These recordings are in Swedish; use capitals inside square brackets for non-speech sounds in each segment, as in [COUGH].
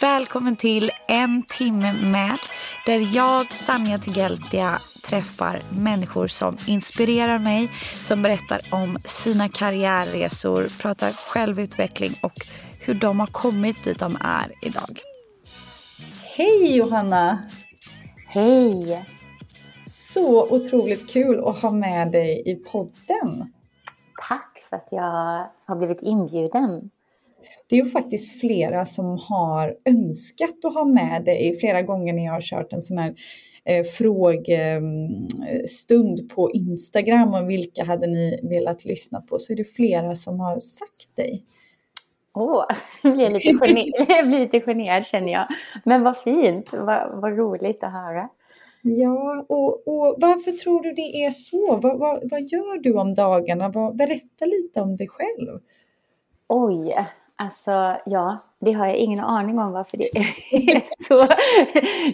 Välkommen till En timme med där jag, Sanja Tigeltia, träffar människor som inspirerar mig, som berättar om sina karriärresor, pratar självutveckling och hur de har kommit dit de är idag. Hej Johanna! Hej! Så otroligt kul att ha med dig i podden. Tack för att jag har blivit inbjuden. Det är ju faktiskt flera som har önskat att ha med dig flera gånger när jag har kört en sån här eh, frågestund på Instagram om vilka hade ni velat lyssna på så är det flera som har sagt dig. Åh, jag blir lite, gener- [LAUGHS] blir lite generad känner jag. Men vad fint, vad, vad roligt att höra. Ja, och, och varför tror du det är så? Vad, vad, vad gör du om dagarna? Vad, berätta lite om dig själv. Oj, alltså ja, det har jag ingen aning om varför det är [LAUGHS] så,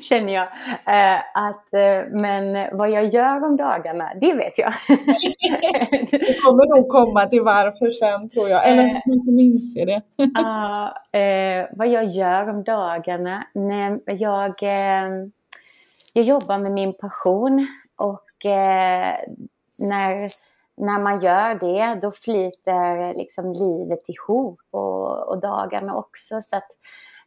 känner jag. Eh, att, eh, men vad jag gör om dagarna, det vet jag. [LAUGHS] Det kommer nog komma till varför sen tror jag, eller Eh. man kommer inse det. Ja, eh, vad jag gör om dagarna? Nej, jag, eh, jag jobbar med min passion och eh, när, när man gör det då flyter liksom livet ihop och, och dagarna också. Så att,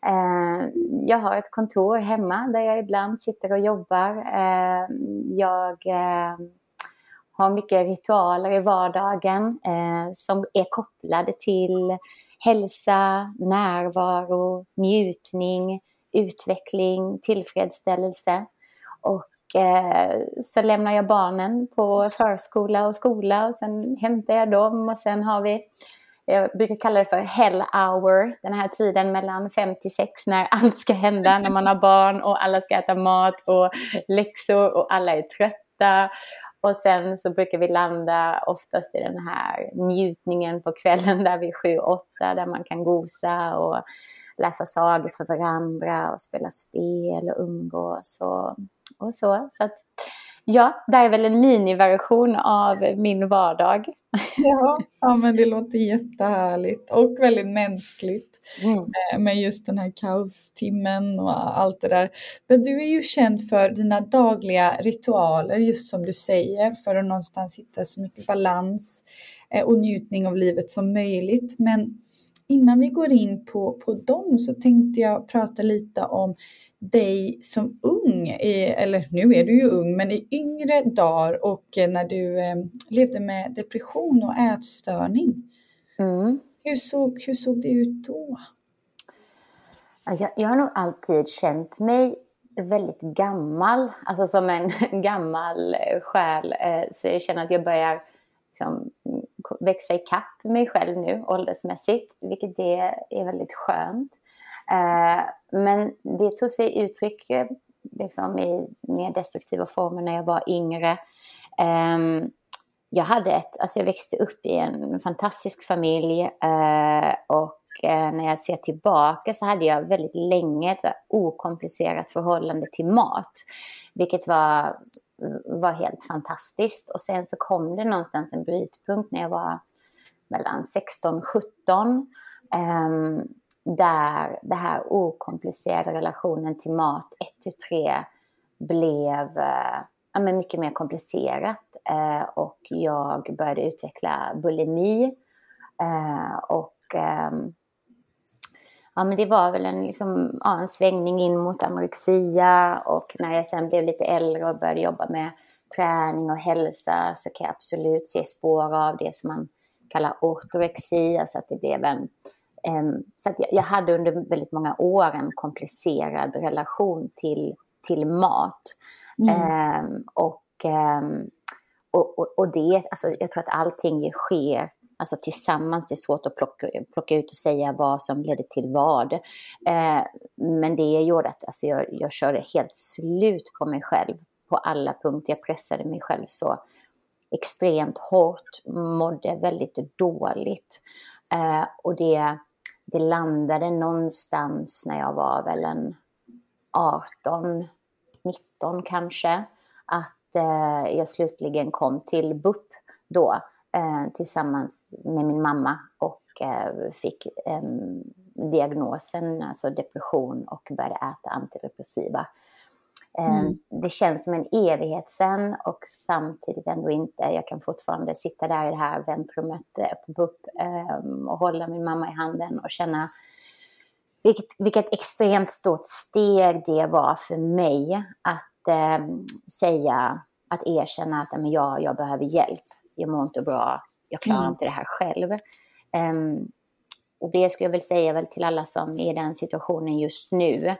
eh, jag har ett kontor hemma där jag ibland sitter och jobbar. Eh, jag eh, har mycket ritualer i vardagen eh, som är kopplade till hälsa, närvaro, njutning, utveckling, tillfredsställelse. Och Eh, så lämnar jag barnen på förskola och skola och sen hämtar jag dem och sen har vi jag brukar kalla det för hell hour, den här tiden mellan fem till sex när allt ska hända, när man har barn och alla ska äta mat och läxor och alla är trötta. Och sen så brukar vi landa oftast i den här njutningen på kvällen där vi är sju, åtta där man kan gosa och läsa sagor för varandra och spela spel och umgås och, och så. Så att, ja, det är väl en miniversion av min vardag. Ja, ja, men det låter jättehärligt och väldigt mänskligt Mm. eh, med just den här kaostimmen och allt det där. Men du är ju känd för dina dagliga ritualer, just som du säger, för att någonstans hitta så mycket balans eh, och njutning av livet som möjligt. Men innan vi går in på, på dem så tänkte jag prata lite om dig som ung, eller nu är du ju ung, men i yngre dagar och eh, när du eh, levde med depression och ätstörning. Mm. Hur såg, hur såg det ut då? Ja, Jag, jag har nog alltid känt mig väldigt gammal, alltså som en [LAUGHS] gammal själ. eh, Så jag känner att jag börjar liksom, växa ikapp mig själv nu åldersmässigt, vilket det är väldigt skönt. Eh, men det tog sig uttryck eh, liksom, i mer destruktiva former när jag var yngre. Ehm, jag hade ett, alltså jag växte upp i en fantastisk familj eh, och när jag ser tillbaka så hade jag väldigt länge ett okomplicerat förhållande till mat. Vilket var, var helt fantastiskt. Och sen så kom det någonstans en brytpunkt när jag var mellan 16 och 17. ehm, där det här okomplicerade relationen till mat 1 till 3 blev eh, ja, men mycket mer komplicerat. Eh, och jag började utveckla bulimi. Eh, och ehm, ja, men det var väl en, liksom, ja, en svängning in mot anorexia. Och när jag sen blev lite äldre och började jobba med träning och hälsa så kan jag absolut se spår av det som man kallar ortorexi. Alltså att det blev en Ehm, Så att jag, jag hade under väldigt många år en komplicerad relation till, till mat. Mm. Ehm, och, och och, och, och, det, alltså, jag tror att allting sker alltså tillsammans. Det är svårt att plocka, plocka ut och säga vad som ledde till vad. Eh, men det gjorde att alltså, jag, jag körde helt slut på mig själv på alla punkter. Jag pressade mig själv så extremt hårt, mådde väldigt dåligt. Eh, och det, det landade någonstans när jag var väl en 18, 19 kanske, att eh, jag slutligen kom till BUP då eh, tillsammans med min mamma och eh, fick ehm, diagnosen, alltså depression och började äta antidepressiva. Ehm, mm. Det känns som en evighet sen och samtidigt ändå inte. Jag kan fortfarande sitta där i det här väntrummet eh, på BUP ehm, och hålla min mamma i handen och känna vilket, vilket extremt stort steg det var för mig att eh, säga, att erkänna att men jag, jag behöver hjälp. Jag mår inte bra, jag klarar mm. inte det här själv. Um, och det skulle jag väl säga väl till alla som är i den situationen just nu,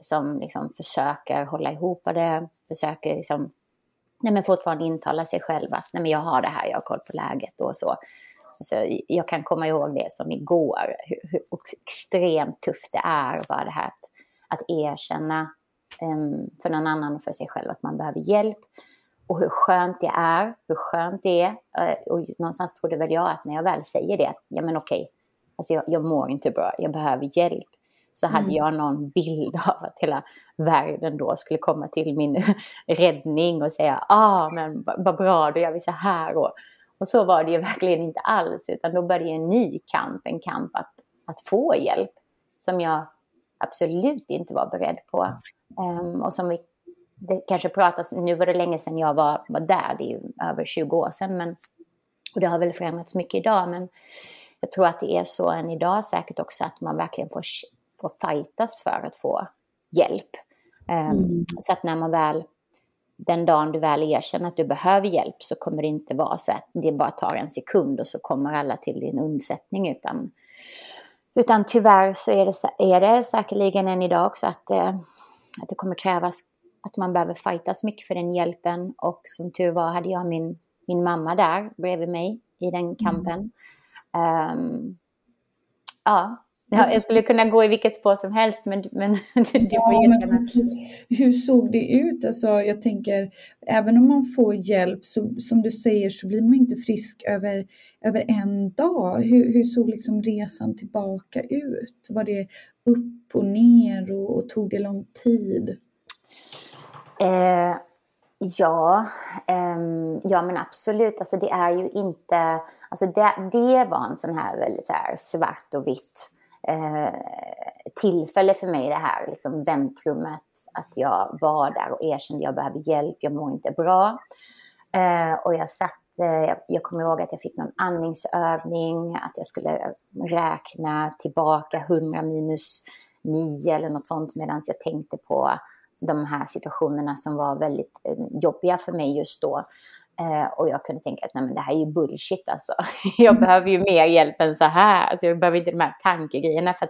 som liksom försöker hålla ihop det, försöker liksom, nej men fortfarande intala sig själv att nej men jag har det här, jag har koll på läget och så. Alltså, jag kan komma ihåg det som igår, hur, hur extremt tufft det är bara det här att, att erkänna um, för någon annan och för sig själv att man behöver hjälp. Och hur skönt det är, hur skönt det är. Uh, och någonstans trodde väl jag att när jag väl säger det, ja men okej, alltså jag, jag mår inte bra, jag behöver hjälp. Så hade mm. jag någon bild [LAUGHS] av att hela världen då skulle komma till min [LAUGHS] räddning och säga, ah men vad bra, då gör vi så här. Och, och så var det ju [LAUGHS] verkligen inte alls, utan då började en ny kamp, en kamp att, att få hjälp som jag absolut inte var beredd på. Um, och som vi det kanske pratas, nu var det länge sedan jag var, var där, det är ju över 20 år sedan, men, och det har väl förändrats mycket idag, men jag tror att det är så än idag säkert också att man verkligen får, får fightas för att få hjälp. Um, mm. Så att när man väl den dagen du väl erkänner att du behöver hjälp så kommer det inte vara så att det bara tar en sekund och så kommer alla till din undsättning utan, utan tyvärr så är det, är det säkerligen än idag också att, eh, att det kommer krävas att man behöver fightas mycket för den hjälpen och som tur var hade jag min, min mamma där bredvid mig i den kampen. Mm. Um, ja, Ja, jag skulle kunna gå i vilket spår som helst, men, men [LAUGHS] du ja, men Hur såg det ut? Alltså, jag tänker, även om man får hjälp, så, som du säger, så blir man inte frisk över, över en dag. Hur, hur såg liksom resan tillbaka ut? Var det upp och ner och, och tog det lång tid? Eh, ja, eh, ja men absolut. Alltså det är ju inte... Alltså det, det var en sån här väldigt så här svart och vitt eh, tillfälle för mig det här liksom väntrummet. Att jag var där och erkände att jag behöver hjälp, jag mår inte bra. Eh, och jag satt eh, jag kommer ihåg att jag fick någon andningsövning, att jag skulle räkna tillbaka 100 minus 9 eller något sånt medan jag tänkte på de här situationerna som var väldigt eh, jobbiga för mig just då. Eh, och jag kunde tänka att nej, men det här är ju bullshit alltså. [LAUGHS] Jag mm. behöver ju mer hjälp än så här. Alltså, jag behöver inte de här tankegrejerna för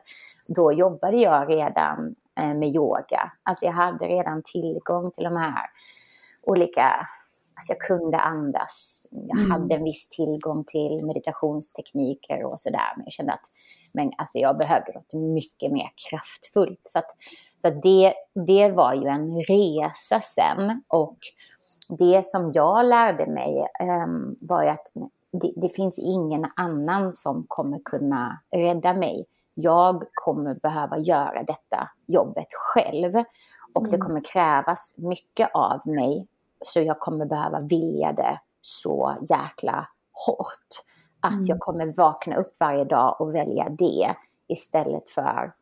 då jobbade jag redan eh, med yoga. Alltså jag hade redan tillgång till de här olika Alltså jag kunde andas. Jag mm. hade en viss tillgång till meditationstekniker och sådär. Men jag kände att men alltså jag behövde något mycket mer kraftfullt. Så, att, så att det, det var ju en resa sen. Och det som jag lärde mig um, var ju att det, det, finns ingen annan som kommer kunna rädda mig. Jag kommer behöva göra detta jobbet själv. Och mm. det kommer krävas mycket av mig. Så jag kommer behöva vilja det så jäkla hårt. Att mm. jag kommer vakna upp varje dag och välja det istället för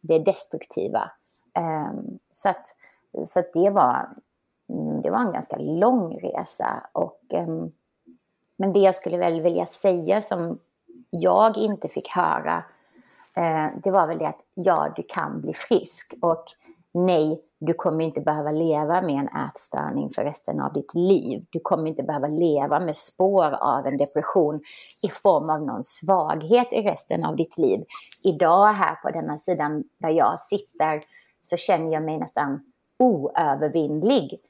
det destruktiva. Um, så att, så att det, var, mm, det var en ganska lång resa. Och, um, men det jag skulle väl vilja säga som jag inte fick höra, uh, det var väl det att ja, du kan bli frisk. Och nej, du kommer inte behöva leva med en ätstörning för resten av ditt liv. Du kommer inte behöva leva med spår av en depression i form av någon svaghet i resten av ditt liv. Idag här på denna sidan där jag sitter så känner jag mig nästan oövervinnlig.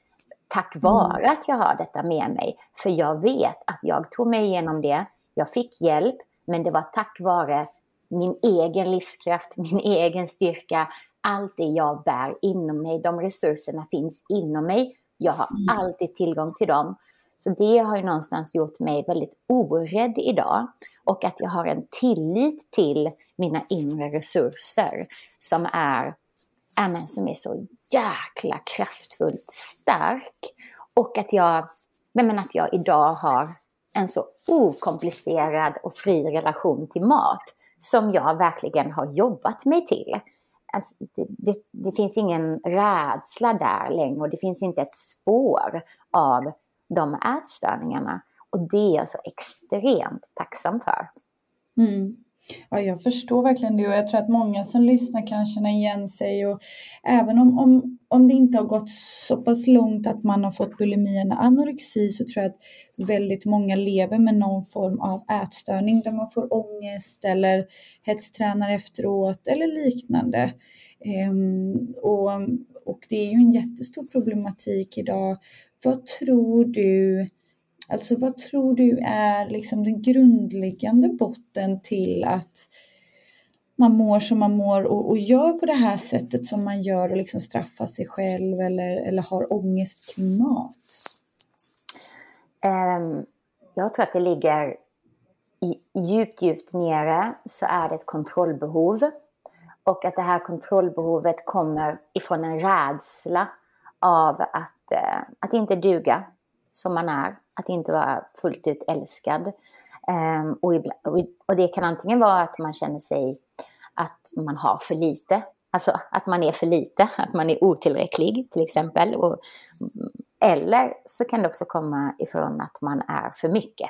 tack vare mm. att jag har detta med mig. För jag vet att jag tog mig igenom det, jag fick hjälp, men det var tack vare min egen livskraft, min egen styrka, allt det jag bär inom mig, de resurserna finns inom mig. Jag har mm. alltid tillgång till dem. Så det har ju någonstans gjort mig väldigt orädd idag. Och att jag har en tillit till mina inre resurser som är, äh, som är så jäkla kraftfullt stark. Och att jag, men att jag idag har en så okomplicerad och fri relation till mat som jag verkligen har jobbat mig till. Alltså, det, det, det, finns ingen rädsla där längre och det finns inte ett spår av de ätstörningarna. Och det är jag så extremt tacksam för. Mm. Ja, jag förstår verkligen det och jag tror att många som lyssnar kan känna igen sig och även om, om, om det inte har gått så pass långt att man har fått bulimi eller anorexi så tror jag att väldigt många lever med någon form av ätstörning där man får ångest eller hetstränar efteråt eller liknande. Ehm, och, och det är ju en jättestor problematik idag. Vad tror du Alltså vad tror du är liksom den grundläggande botten till att man mår som man mår och, och, gör på det här sättet som man gör och liksom straffar sig själv eller, eller har ångest kring mat? Um, jag tror att det ligger i, djupt, djupt nere så är det ett kontrollbehov. Och att det här kontrollbehovet kommer ifrån en rädsla av att, uh, att inte duga som man är att inte vara fullt ut älskad. Um, och, och, det kan antingen vara att man känner sig att man har för lite, alltså att man är för lite, [LAUGHS] att man är otillräcklig till exempel. Och, eller så kan det också komma ifrån att man är för mycket.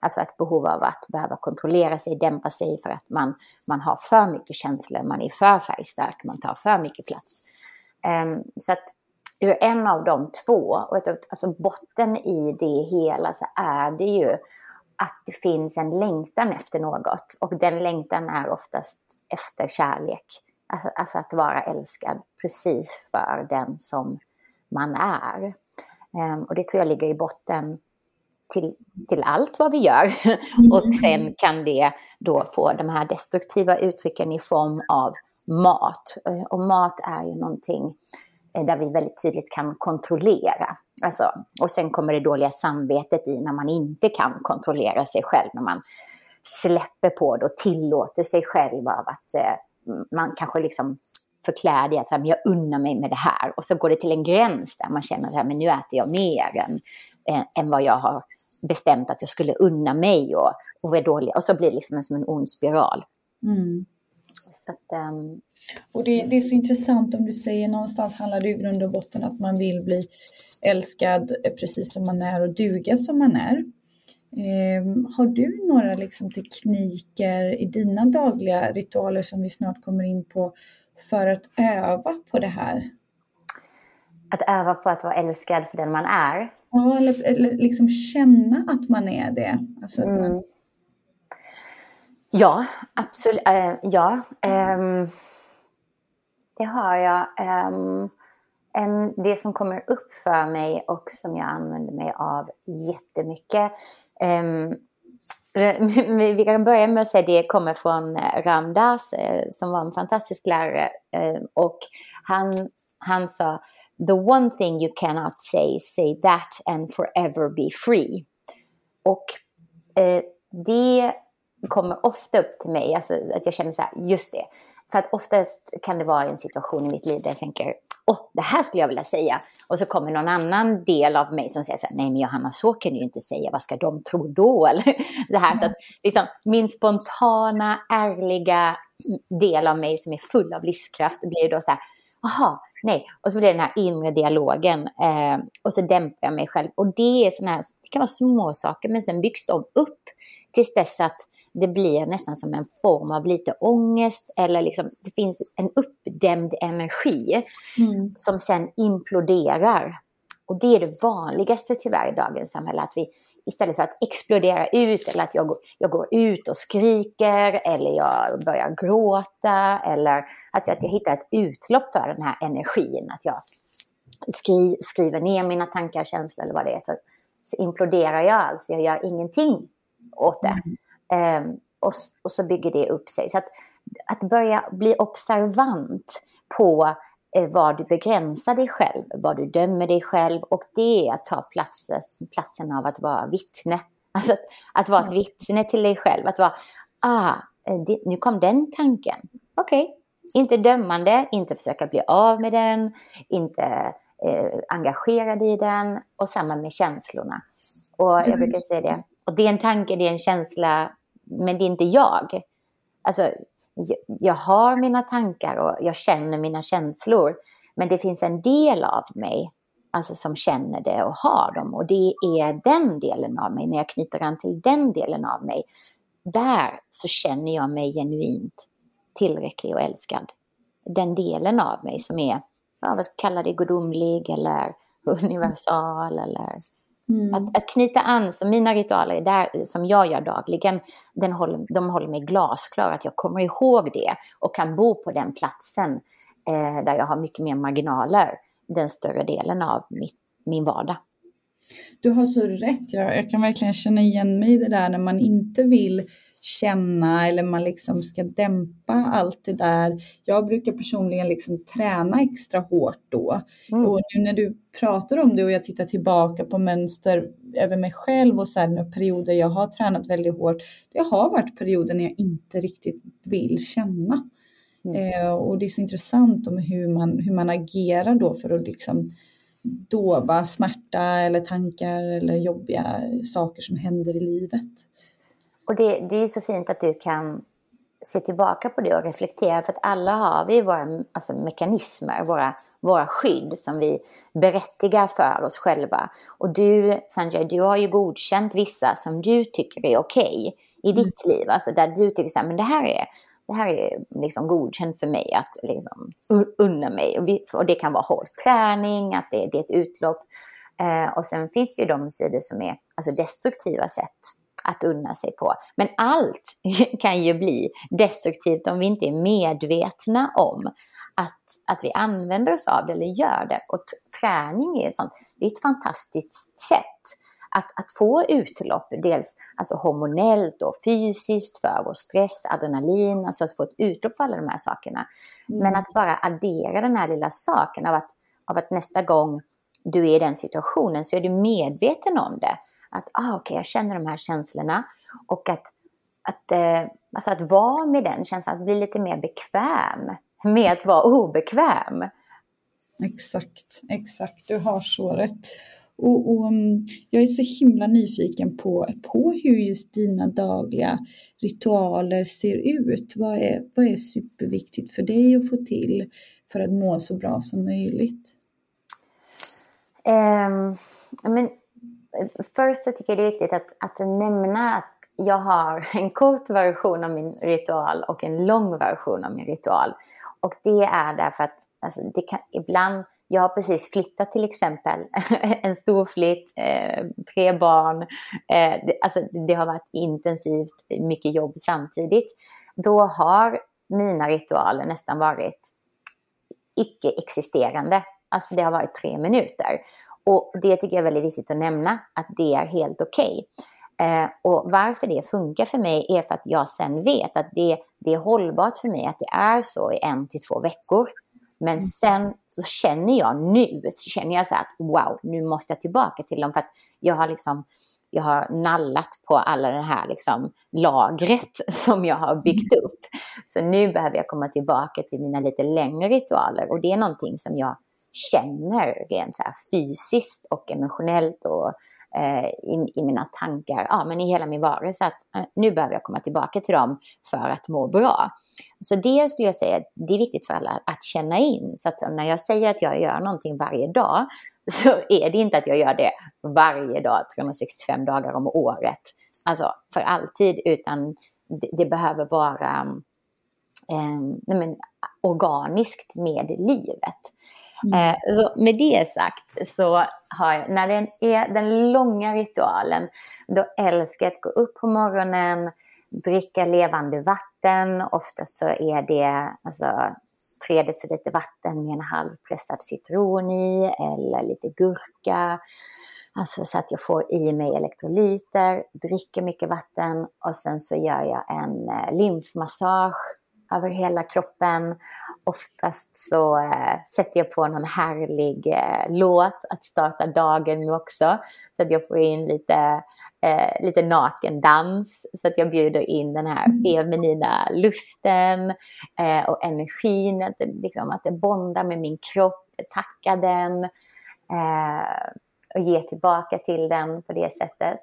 Alltså ett behov av att behöva kontrollera sig, dämpa sig för att man, man har för mycket känslor, man är för färgstark, man tar för mycket plats. Um, så att ur en av de två, och alltså botten i det hela så är det ju att det finns en längtan efter något och den längtan är oftast efter kärlek. Alltså, alltså att vara älskad precis för den som man är. Um, och det tror jag ligger i botten till, till allt vad vi gör. [LAUGHS] Mm. och sen kan det då få de här destruktiva uttrycken i form av mat. Och mat är ju någonting Eh, där vi väldigt tydligt kan kontrollera. Alltså, och sen kommer det dåliga samvetet i när man inte kan kontrollera sig själv, när man släpper på det och tillåter sig själv av att eh, man kanske liksom förklär det att här, men jag unnar mig med det här. Och så går det till en gräns där man känner att nu äter jag mer än, än, eh, än vad jag har bestämt att jag skulle unna mig och, och är dålig. Och så blir det liksom som en ond spiral. Mm. Så att, um... Och det, det, är så intressant om du säger någonstans handlar det i grund och botten att man vill bli älskad precis som man är och duga som man är. Um, har du några liksom, tekniker i dina dagliga ritualer som vi snart kommer in på för att öva på det här? Att öva på att vara älskad för den man är? Ja, eller, eller liksom känna att man är det. Alltså att man... Ja, absolut. Äh, ja, ähm, det har jag. Ähm, en, det som kommer upp för mig och som jag använder mig av jättemycket. [LAUGHS] Ähm, vi kan börja med att säga att det kommer från eh, Ramdas eh, som var en fantastisk lärare. Ehm, och han, han sa The one thing you cannot say, say that and forever be free. Och äh, det kommer ofta upp till mig, alltså att jag känner så här, just det. För att oftast kan det vara en situation i mitt liv där jag tänker, åh, oh, det här skulle jag vilja säga. Och så kommer någon annan del av mig som säger så här, nej men Johanna, så kan du ju inte säga, vad ska de tro då? [LAUGHS] Eller så här, mm. så att liksom, min spontana, ärliga del av mig som är full av livskraft blir då så här, aha, nej. Och så blir det den här inre dialogen. Eh, och så dämpar jag mig själv. Och det är sådana här, det kan vara små saker men sen byggs de upp tills dess att det blir nästan som en form av lite ångest eller liksom, det finns en uppdämd energi mm. som sen imploderar. Och det är det vanligaste tyvärr i dagens samhälle, att vi istället för att explodera ut eller att jag går, jag går ut och skriker eller jag börjar gråta eller att jag, att jag hittar ett utlopp för den här energin. Att jag skri, skriver ner mina tankar, känslor eller vad det är, så, så imploderar jag alltså. Jag gör ingenting åt det. Mm. Um, och, och, så bygger det upp sig. Så att, att börja bli observant på eh, vad du begränsar dig själv, vad du dömer dig själv och det är att ta platsen, platsen av att vara vittne. [LAUGHS] Alltså att, att vara ett vittne till dig själv, att vara, ah, eh, det, nu kom den tanken. Okej, okay. inte dömande, inte försöka bli av med den, inte eh, engagerad i den och samma med känslorna. Och jag mm. brukar säga det, och det är en tanke, det är en känsla, men det är inte jag. Alltså, jag har mina tankar och jag känner mina känslor. Men det finns en del av mig alltså som känner det och har dem. Och det är den delen av mig, när jag knyter an till den delen av mig, där så känner jag mig genuint tillräcklig och älskad. Den delen av mig som är, ja, vad kallar det, gudomlig eller [LAUGHS] universal eller Mm. Att, att, knyta an, så mina ritualer där, som jag gör dagligen, den håller, de håller mig glasklar, att jag kommer ihåg det och kan bo på den platsen eh, där jag har mycket mer marginaler den större delen av mitt, min vardag. Du har så rätt, jag, jag kan verkligen känna igen mig i det där när man inte vill känna eller man liksom ska dämpa allt det där. Jag brukar personligen liksom träna extra hårt då. Mm. Och nu när du pratar om det och jag tittar tillbaka på mönster över mig själv och sen perioder jag har tränat väldigt hårt. Det har varit perioder när jag inte riktigt vill känna. Mm. Eh, och det är så intressant om hur man, hur man agerar då för att liksom dova smärta eller tankar eller jobbiga saker som händer i livet. Och det, det är så fint att du kan se tillbaka på det och reflektera för att alla har vi våra alltså, mekanismer, våra, våra skydd som vi berättigar för oss själva. Och du, Sanjay, du har ju godkänt vissa som du tycker är okej okay i mm. ditt liv. Alltså där du tycker så här, men det här är, det här är liksom godkänt för mig att liksom unna mig. Och, vi, och det kan vara hård träning, att det, det är ett utlopp. Eh, och sen finns det ju de sidor som är alltså destruktiva sätt att unna sig på. Men allt [LAUGHS] kan ju bli destruktivt om vi inte är medvetna om att, att vi använder oss av det eller gör det. Och träning är, sånt, det är ett fantastiskt sätt att, att få utlopp, dels alltså hormonellt och fysiskt för vår stress, adrenalin, alltså att få ett utlopp för alla de här sakerna. Mm. Men att bara addera den här lilla saken av att, av att nästa gång du är i den situationen så är du medveten om det. Att ah, okej, okay, jag känner de här känslorna och att, att, eh, alltså att vara med den känslan, att bli lite mer bekväm med att vara obekväm. Exakt, exakt, du har så rätt. Och, och, mm, jag är så himla nyfiken på, på hur just dina dagliga ritualer ser ut. Vad är, vad är superviktigt för dig att få till för att må så bra som möjligt? Um, men, först så tycker jag det är viktigt att, att nämna att jag har [LAUGHS] en kort version av min ritual och en lång version av min ritual. Och det är därför att alltså, det kan, ibland jag har precis flyttat till exempel, [LAUGHS] en stor flytt, eh, tre barn. Eh, det, alltså, det har varit intensivt, mycket jobb samtidigt. Då har mina ritualer nästan varit icke-existerande. Alltså det har varit tre minuter. Och det tycker jag är väldigt viktigt att nämna, att det är helt okej. Okay. Eh, och varför det funkar för mig är för att jag sen vet att det, det är hållbart för mig att det är så i en till två veckor. Men mm. sen så känner jag nu, så känner jag så här wow, nu måste jag tillbaka till dem för att jag har liksom jag har nallat på alla det här liksom, lagret [LAUGHS] som jag har byggt mm. upp. Så nu behöver jag komma tillbaka till mina lite längre ritualer och det är någonting som jag känner rent så här fysiskt och emotionellt och eh, i, i, mina tankar, ja men i hela min varelse att eh, nu behöver jag komma tillbaka till dem för att må bra. Så det skulle jag säga, det är viktigt för alla att känna in. Så att när jag säger att jag gör någonting varje dag [LAUGHS] så är det inte att jag gör det varje dag, 365 dagar om året, alltså för alltid, utan det, det behöver vara eh, men, organiskt med livet. Mm. Eh, så med det sagt så har jag, när det är den långa ritualen, då älskar jag att gå upp på morgonen, dricka levande vatten. Oftast så är det alltså, tre deciliter vatten med en halvpressad citron i eller lite gurka. Alltså så att jag får i mig elektrolyter, dricker mycket vatten och sen så gör jag en eh, lymfmassage över hela kroppen. Oftast så eh, sätter jag på någon härlig eh, låt att starta dagen med också. Så att jag får in lite, eh, lite nakendans. Så att jag bjuder in den här mm. feminina lusten eh, och energin. Att det, liksom, att det bondar med min kropp, tackar den. Eh, och ger tillbaka till den på det sättet.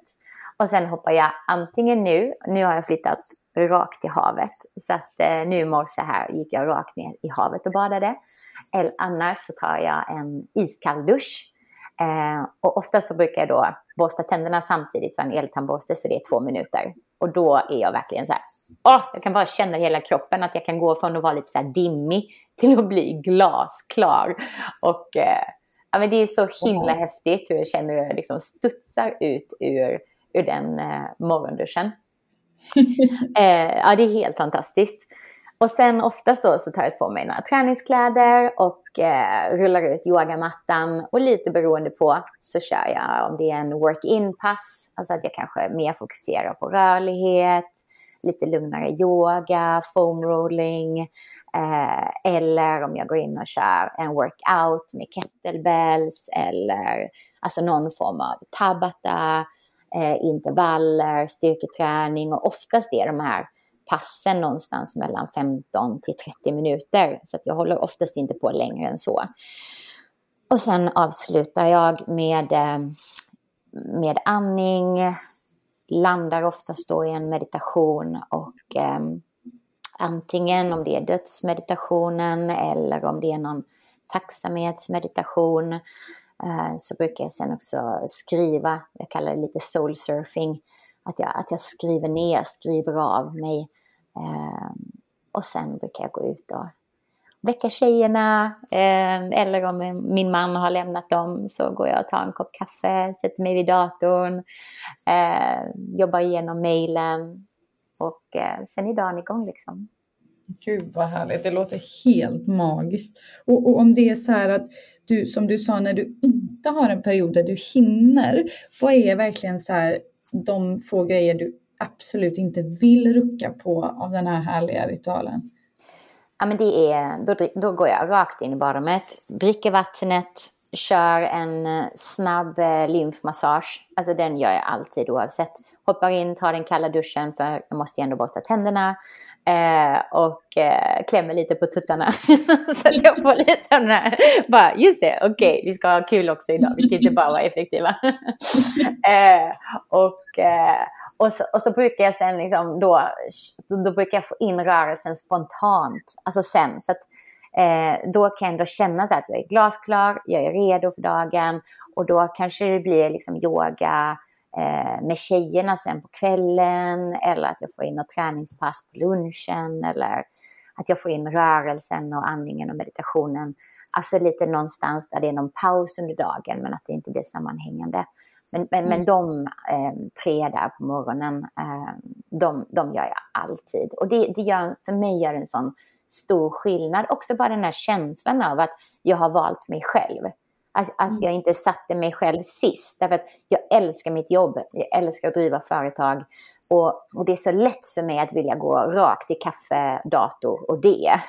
Och sen hoppar jag antingen nu, nu har jag flyttat rakt till havet. Så att eh, nu i morse här gick jag rakt ner i havet och badade. Eller annars så tar jag en iskall dusch. Eh, och ofta så brukar jag då borsta tänderna samtidigt som en eltandborste så det är två minuter. Och då är jag verkligen så här, åh, jag kan bara känna i hela kroppen att jag kan gå från att vara lite så här dimmig till att bli glasklar. Och eh, ja, men det är så himla mm. häftigt hur jag känner hur jag liksom studsar ut ur, ur den eh, morgonduschen. [LAUGHS] eh, ja, det är helt fantastiskt. Och sen oftast då så tar jag på mig några träningskläder och eh, rullar ut yogamattan. Och lite beroende på så kör jag om det är en work-in-pass, alltså att jag kanske mer fokuserar på rörlighet, lite lugnare yoga, foam rolling. Eh, eller om jag går in och kör en workout med kettlebells eller alltså någon form av tabata eh, intervaller, styrketräning och oftast är de här passen någonstans mellan 15 till 30 minuter. Så att jag håller oftast inte på längre än så. Och sen avslutar jag med, eh, med andning, landar oftast då i en meditation och eh, antingen om det är dödsmeditationen eller om det är någon tacksamhetsmeditation Eh, så brukar jag sen också skriva, jag kallar det lite soul surfing, att jag, att jag skriver ner, skriver av mig. Eh, och sen brukar jag gå ut och väcka tjejerna. Eh, eller om min man har lämnat dem så går jag och tar en kopp kaffe, sätter mig vid datorn, ehm, jobbar igenom mejlen och eh, sen är dagen igång liksom. Gud vad härligt, det låter helt magiskt. Och, och, om det är så här att du, som du sa, när du inte har en period där du hinner, vad är verkligen så här de få grejer du absolut inte vill rucka på av den här härliga ritualen? Ja, men det är, då, då går jag rakt in i badrummet, dricker vattnet, kör en eh, snabb eh, lymfmassage. Alltså den gör jag alltid oavsett hoppar in, tar den kalla duschen för jag måste ju ändå borsta tänderna. Eh, och eh, klämmer lite på tuttarna. [LAUGHS] så att jag får lite av den här, bara just det, okej, okay, vi ska ha kul också idag, vi kan inte bara vara effektiva. [LAUGHS] eh, och, eh, och, så, och så brukar jag sen liksom då, då brukar jag få in rörelsen spontant, alltså sen. Så att, eh, då kan jag ändå känna att jag är glasklar, jag är redo för dagen och då kanske det blir liksom yoga, med tjejerna sen på kvällen eller att jag får in något träningspass på lunchen eller att jag får in rörelsen och andningen och meditationen. Alltså lite någonstans där det är någon paus under dagen men att det inte blir sammanhängande. Men, men, mm. men de eh, tre där på morgonen, eh, de, de gör jag alltid. Och det, det gör, för mig gör en sån stor skillnad. Också bara den här känslan av att jag har valt mig själv. Att, att mm. jag inte satte mig själv sist. Därför att jag älskar mitt jobb. Jag älskar att driva företag. Och, och det är så lätt för mig att vilja gå rakt till kaffe, dator och det. [LAUGHS]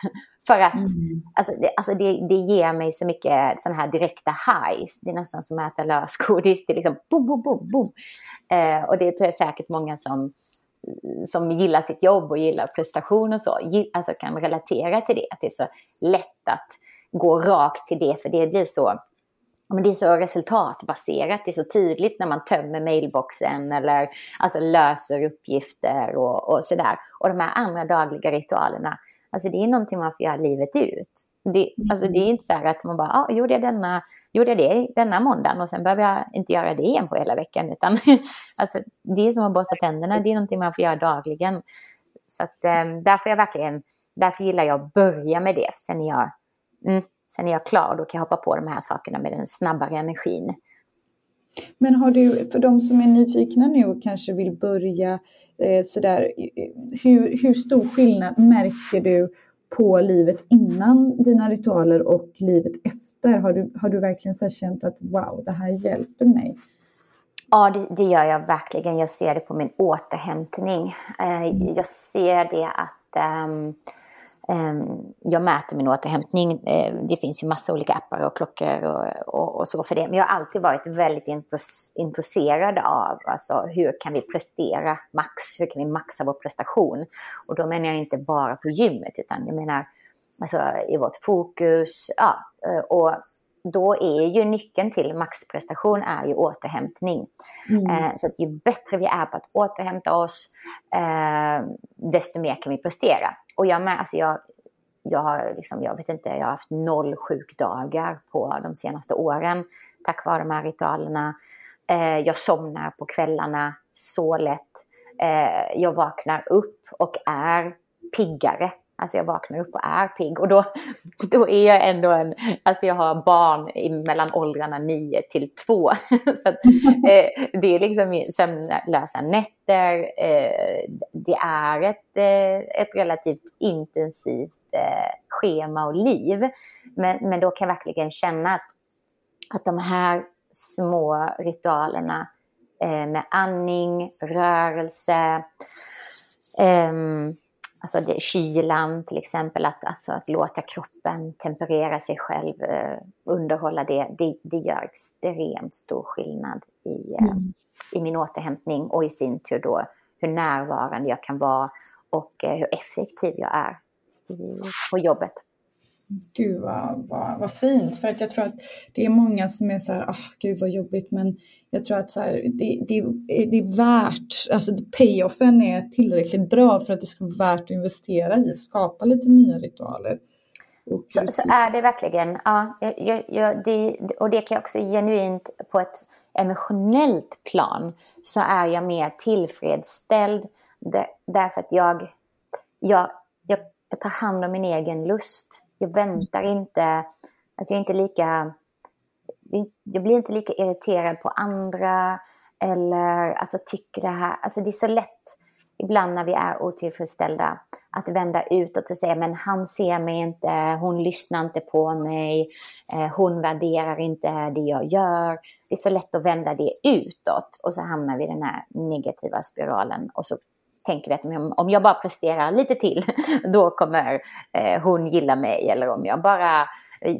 För att mm. alltså, det, alltså det, det ger mig så mycket sådana här direkta highs. Det är nästan som att äta lösgodis. Det är liksom boom, boom, boom, boom. Eh, och det tror jag säkert många som, som gillar sitt jobb och gillar prestation och så, alltså kan relatera till det. Att det är så lätt att gå rakt till det, för det blir så men det är så resultatbaserat, det är så tydligt när man tömmer mailboxen eller alltså löser uppgifter och, och sådär. Och de här andra dagliga ritualerna, alltså det är någonting man får göra livet ut. Det, alltså det är inte så här att man bara, ah, gjorde jag denna, gjorde jag det denna måndagen och sen behöver jag inte göra det igen på hela veckan. Utan [LAUGHS] alltså, det är som att borsta tänderna, det är någonting man får göra dagligen. Så att, eh, därför, jag verkligen, därför gillar jag att börja med det. Sen är jag, mm, Sen är jag klar, då kan jag hoppa på de här sakerna med den snabbare energin. Men har du, för de som är nyfikna nu och kanske vill börja eh, sådär, hur, hur stor skillnad märker du på livet innan dina ritualer och livet efter? Har du, har du verkligen så känt att wow, det här hjälper mig? Ja, det, det, gör jag verkligen. Jag ser det på min återhämtning. Eh, jag ser det att um, jag mäter min återhämtning. Uh, det finns ju massa olika appar och klockor och, och, och, så för det. Men jag har alltid varit väldigt intresserad av alltså, hur kan vi prestera max? Hur kan vi maxa vår prestation? Och då menar jag inte bara på gymmet utan jag menar alltså, i vårt fokus. Ja, eh, och då är ju nyckeln till maxprestation är ju återhämtning. Mm. Eh, så att ju bättre vi är på att återhämta oss, eh, desto mer kan vi prestera. Och jag med, alltså jag, jag har liksom, jag vet inte, jag har haft noll sjukdagar på de senaste åren tack vare de här ritualerna. Eh, jag somnar på kvällarna så lätt. Eh, jag vaknar upp och är piggare Alltså jag vaknar upp och är pigg och då, [LAUGHS] då är jag ändå en, alltså jag har barn mellan åldrarna 9 till 2. [LAUGHS] Så att, [LAUGHS] eh, det är liksom sömnlösa nätter, eh, det är ett, eh, ett relativt intensivt eh, schema och liv. Men, men då kan jag verkligen känna att, att de här små ritualerna eh, med andning, rörelse, Um, Alltså det, kylan till exempel, att, alltså att låta kroppen temperera sig själv, eh, underhålla det, det, det, gör extremt stor skillnad i, eh, mm. i min återhämtning och i sin tur då hur närvarande jag kan vara och eh, hur effektiv jag är i, på jobbet. Gud vad, vad, vad, fint, för att jag tror att det är många som är så här, oh, gud vad jobbigt, men jag tror att så här, det, det, det är värt, alltså payoffen är tillräckligt bra för att det ska vara värt att investera i, skapa lite nya ritualer. så, så, är det verkligen, ja, jag, jag, det, och det kan jag också genuint på ett emotionellt plan så är jag mer tillfredsställd därför att jag, jag, jag, jag tar hand om min egen lust jag väntar inte, alltså jag är inte lika, jag blir inte lika irriterad på andra eller alltså tycker det här, alltså det är så lätt ibland när vi är otillfredsställda att vända utåt och säga men han ser mig inte, hon lyssnar inte på mig, eh, hon värderar inte det jag gör. Det är så lätt att vända det utåt och så hamnar vi i den här negativa spiralen och så tänker vi att om jag bara presterar lite till, [LAUGHS] då kommer eh, hon gilla mig. Eller om jag bara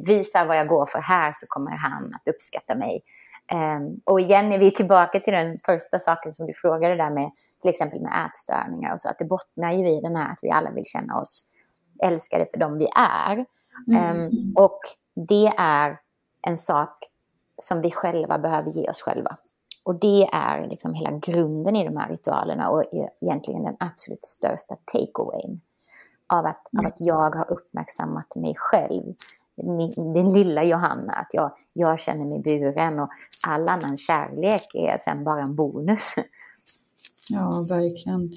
visar vad jag går för här så kommer han att uppskatta mig. Um, och igen är vi tillbaka till den första saken som du frågade där med till exempel med ätstörningar och så, att det bottnar ju i den här att vi alla vill känna oss älskade för dem vi är. Mm. Um, och det är en sak som vi själva behöver ge oss själva. Och det är liksom hela grunden i de här ritualerna och egentligen den absolut största takeawayn av att, mm. av att jag har uppmärksammat mig själv. Min, den lilla Johanna, att jag, jag känner mig buren och all annan kärlek är sen bara en bonus. Ja, verkligen.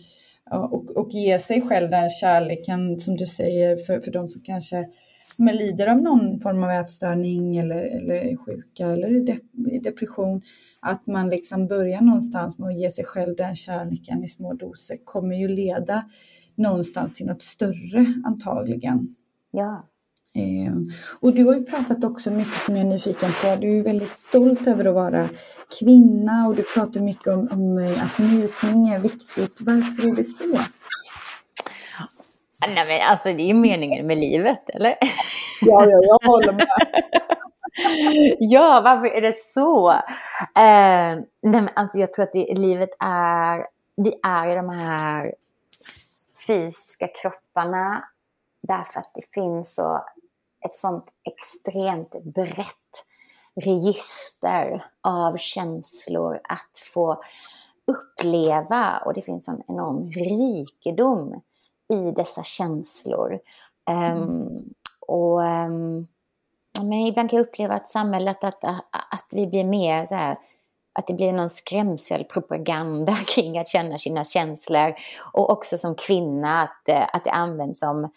och, och ge sig själv den kärleken som du säger för, för de som kanske som lider av någon form av ätstörning eller, eller sjuka eller depression, att man liksom börjar någonstans med att ge sig själv den kärleken i små doser kommer ju leda någonstans till något större antagligen. Ja. Eh, och du har ju pratat också mycket som jag är nyfiken på. Du är väldigt stolt över att vara kvinna och du pratar mycket om, om att njutning är viktigt. Varför är det så? Nej men alltså det är ju meningen med livet, eller? Ja, ja, jag håller med. [LAUGHS] ja, varför är det så? Eh, nej men alltså jag tror att det, livet är, vi är i de här fysiska kropparna därför att det finns så, ett sånt extremt brett register av känslor att få uppleva och det finns en enorm rikedom i dessa känslor. Mm. Um, och um, men ibland kan jag uppleva att samhället, att, att, att vi blir mer så här, att det blir någon skrämselpropaganda [LAUGHS] kring att känna sina känslor. Och också som kvinna att, eh, att det används som,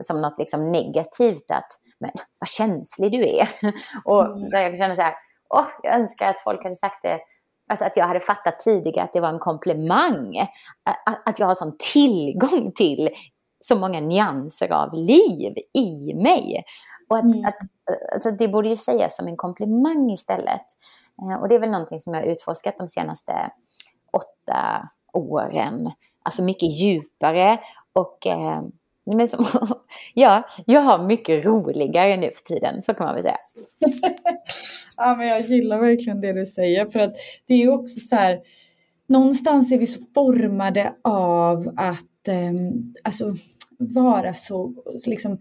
som något liksom negativt. Att, men vad känslig du är. [LAUGHS] Och mm. jag känner så här, åh, jag önskar att folk hade sagt det Alltså att jag hade fattat tidigare att det var en komplimang. Att, jag har sån tillgång till så många nyanser av liv i mig. Och att, mm. att, alltså det borde ju sägas som en komplimang istället. Eh, och det är väl någonting som jag har utforskat de senaste åtta åren. Alltså mycket djupare och eh, men som, [LAUGHS] ja, jag har mycket roligare nu för tiden, så kan man väl säga. [LAUGHS] ja, men jag gillar verkligen det du säger, för att det är ju också så här, någonstans är vi så formade av att, eh, alltså vara så, liksom,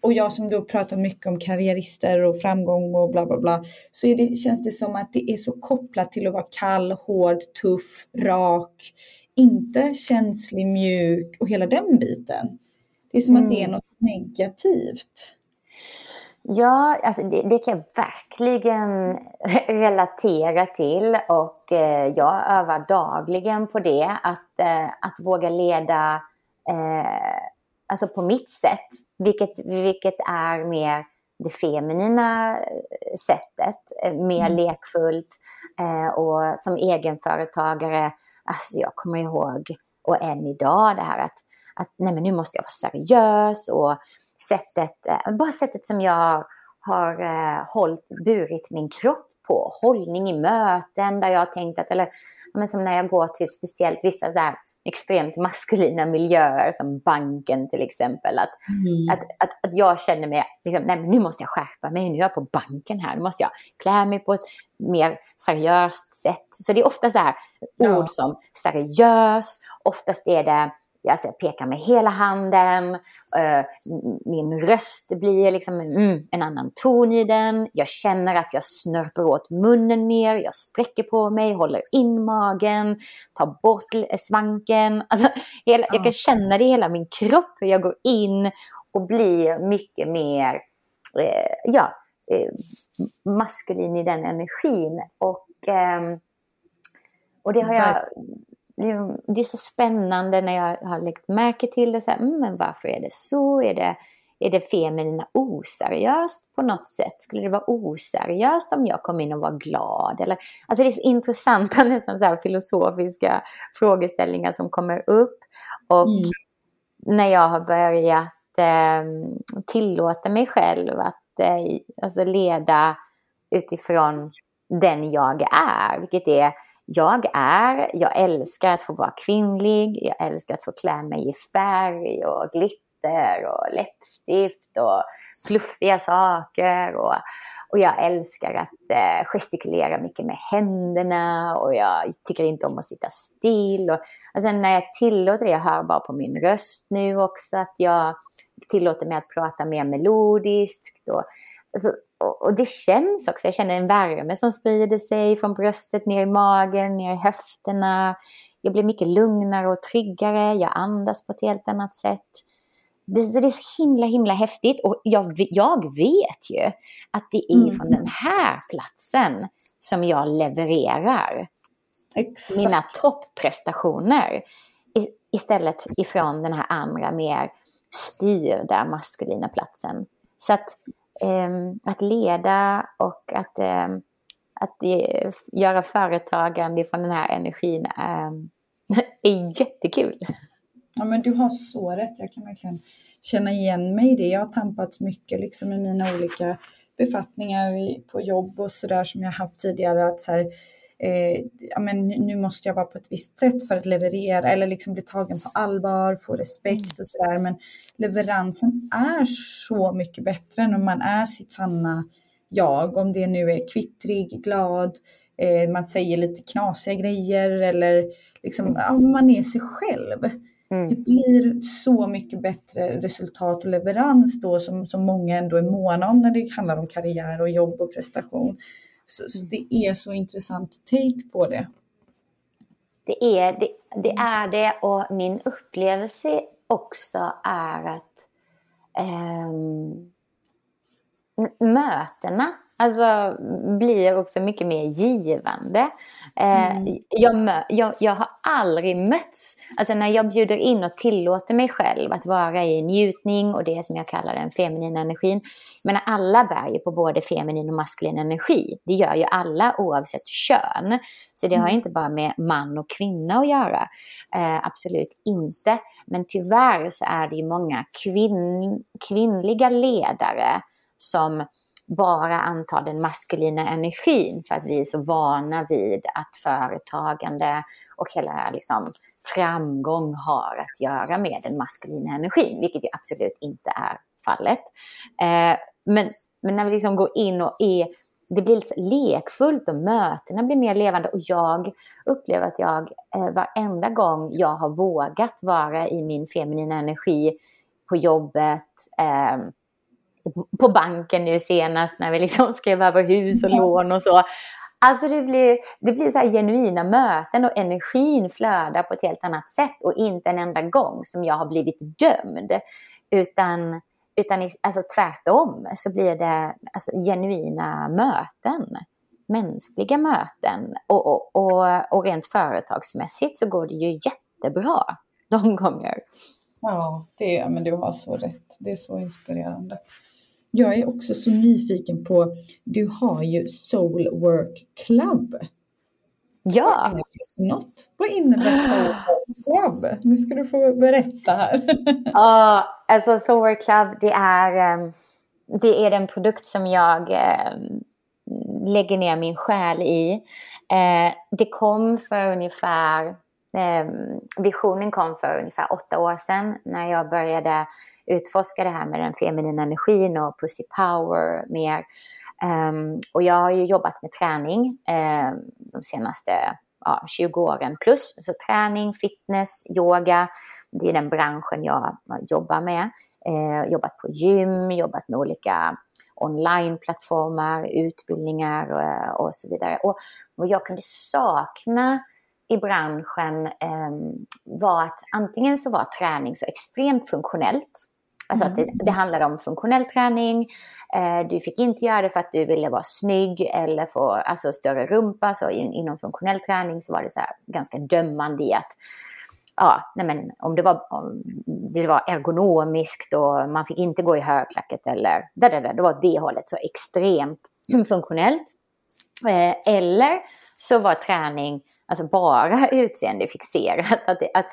och jag som då pratar mycket om karriärister och framgång och bla bla bla, så det, känns det som att det är så kopplat till att vara kall, hård, tuff, rak, inte känslig, mjuk och hela den biten. Det är som mm. att det är mm. något negativt. Ja, alltså det, det, kan jag verkligen [LAUGHS] relatera till och eh, jag övar dagligen på det. Att, eh, att våga leda eh, alltså på mitt sätt, vilket, vilket är mer det feminina eh, sättet, eh, mer mm. lekfullt eh, och som egenföretagare, alltså jag kommer ihåg, och än idag det här att, att nej men nu måste jag vara seriös och sättet, bara sättet som jag har eh, hållit, burit min kropp på, hållning i möten där jag har tänkt att, eller men som när jag går till speciellt vissa så här, extremt maskulina miljöer som banken till exempel. Att, mm. att, att, att, jag känner mig, liksom, nej men nu måste jag skärpa mig, nu är jag på banken här, nu måste jag klä mig på ett mer seriöst sätt. Så det är ofta så här ja. ord som seriös, oftast är det Alltså jag pekar med hela handen, uh, min röst blir liksom mm, en annan ton i den. Jag känner att jag snörper åt munnen mer, jag sträcker på mig, håller in magen, tar bort svanken. Alltså, hela, Jag kan känna det i hela min kropp, hur jag går in och blir mycket mer uh, ja, uh, maskulin i den energin. Och, um, och det har jag det är så spännande när jag har lagt märke till det. Så här, mm, men varför är det så? Är det, är det feminina oseriöst på något sätt? Skulle det vara oseriöst om jag kom in och var glad? Eller, alltså det är så intressanta [LAUGHS] nästan så filosofiska frågeställningar som kommer upp. Och mm. när jag har börjat eh, tillåta mig själv att eh, alltså leda utifrån den jag är, vilket är jag är, jag älskar att få vara kvinnlig, jag älskar att få klä mig i färg och glitter och läppstift och fluffiga saker. Och, och jag älskar att eh, gestikulera mycket med händerna och jag tycker inte om att sitta still. Och, alltså när jag tillåter det, jag hör bara på min röst nu också att jag tillåter mig att prata mer melodiskt. Och, alltså, och, och, det känns också, jag känner en värme som sprider sig från bröstet ner i magen, ner i höfterna. Jag blir mycket lugnare och tryggare, jag andas på ett helt annat sätt. Det, det är så himla, himla häftigt och jag, jag vet ju att det är mm. från den här platsen som jag levererar Exakt. mina topprestationer istället ifrån den här andra mer styrda maskulina platsen. Så att Ehm, att leda och att, ehm, att eh, göra företagande från den här energin ehm, [LAUGHS] är jättekul. Ja men du har så rätt, jag kan verkligen känna igen mig i det. Jag har tampats mycket liksom i mina olika befattningar på jobb och sådär som jag haft tidigare. Att så här, eh, ja, men nu måste jag vara på ett visst sätt för att leverera eller liksom bli tagen på allvar, få respekt och sådär. Men leveransen är så mycket bättre när man är sitt sanna jag, om det nu är kvittrig, glad, eh, man säger lite knasiga grejer eller liksom, ja, man är sig själv. Mm. Det blir så mycket bättre resultat och leverans då som, som många ändå är måna om när det handlar om karriär och jobb och prestation. Så, så det är så intressant take på det. Det är det, det är det och min upplevelse också är att um, mötena alltså, blir också mycket mer givande. Eh, mm. jag, jag, jag har aldrig mötts, alltså när jag bjuder in och tillåter mig själv att vara i njutning och det som jag kallar den feminina energin. Men alla bär ju på både feminin och maskulin energi. Det gör ju alla oavsett kön. Så det har mm. inte bara med man och kvinna att göra. Eh, absolut inte. Men tyvärr så är det ju många kvinn, kvinnliga ledare som bara antar den maskulina energin för att vi är så vana vid att företagande och hela liksom, framgång har att göra med den maskulina energin, vilket ju absolut inte är fallet. Eh, men, men när vi liksom går in och är det blir lite lekfullt och mötena blir mer levande och jag upplever att jag eh, varenda gång jag har vågat vara i min feminina energi på jobbet, eh, på banken nu senast när vi liksom skrev över hus och lån och så. Alltså det blir, det blir så här genuina möten och energin flödar på ett helt annat sätt och inte en enda gång som jag har blivit dömd. Utan, utan alltså tvärtom så blir det alltså genuina möten. Mänskliga möten. Och, och, och, och rent företagsmässigt så går det ju jättebra de gånger. Ja, det, men du har så rätt. Det är så inspirerande. Jag är också så nyfiken på, du har ju Soul Work Club. Ja. Något. Vad innebär Soul Work Club? Nu ska du få berätta här. [LAUGHS] Ja, alltså Soul Work Club det är, ehm, det är den produkt som jag ehm, lägger ner min själ i. Eh, det kom för ungefär, Ehm, visionen kom för ungefär åtta år sedan när jag började utforska det här med den feminina energin och pussy power mer. Ehm, och jag har ju jobbat med träning ehm, de senaste ja, 20 åren plus. Så träning, fitness, yoga, det är den branschen jag jobbar med. Uh, jobbat på gym, jobbat med olika onlineplattformar, utbildningar eh, och, så vidare. Och jag kunde sakna i branschen eh, var att antingen så var träning så extremt funktionellt Alltså att det, mm. det handlade om funktionell träning. Eh, du fick inte göra det för att du ville vara snygg eller få alltså, större rumpa. Så in, inom funktionell träning så var det så ganska dömande i att ja, nej men om det var, om det var ergonomiskt och man fick inte gå i högklackat eller där, där, där, det var det hållet så extremt [CLEARS THROAT] funktionellt. Eh, eller så var träning alltså bara [LAUGHS] utseendefixerat. Att det, att,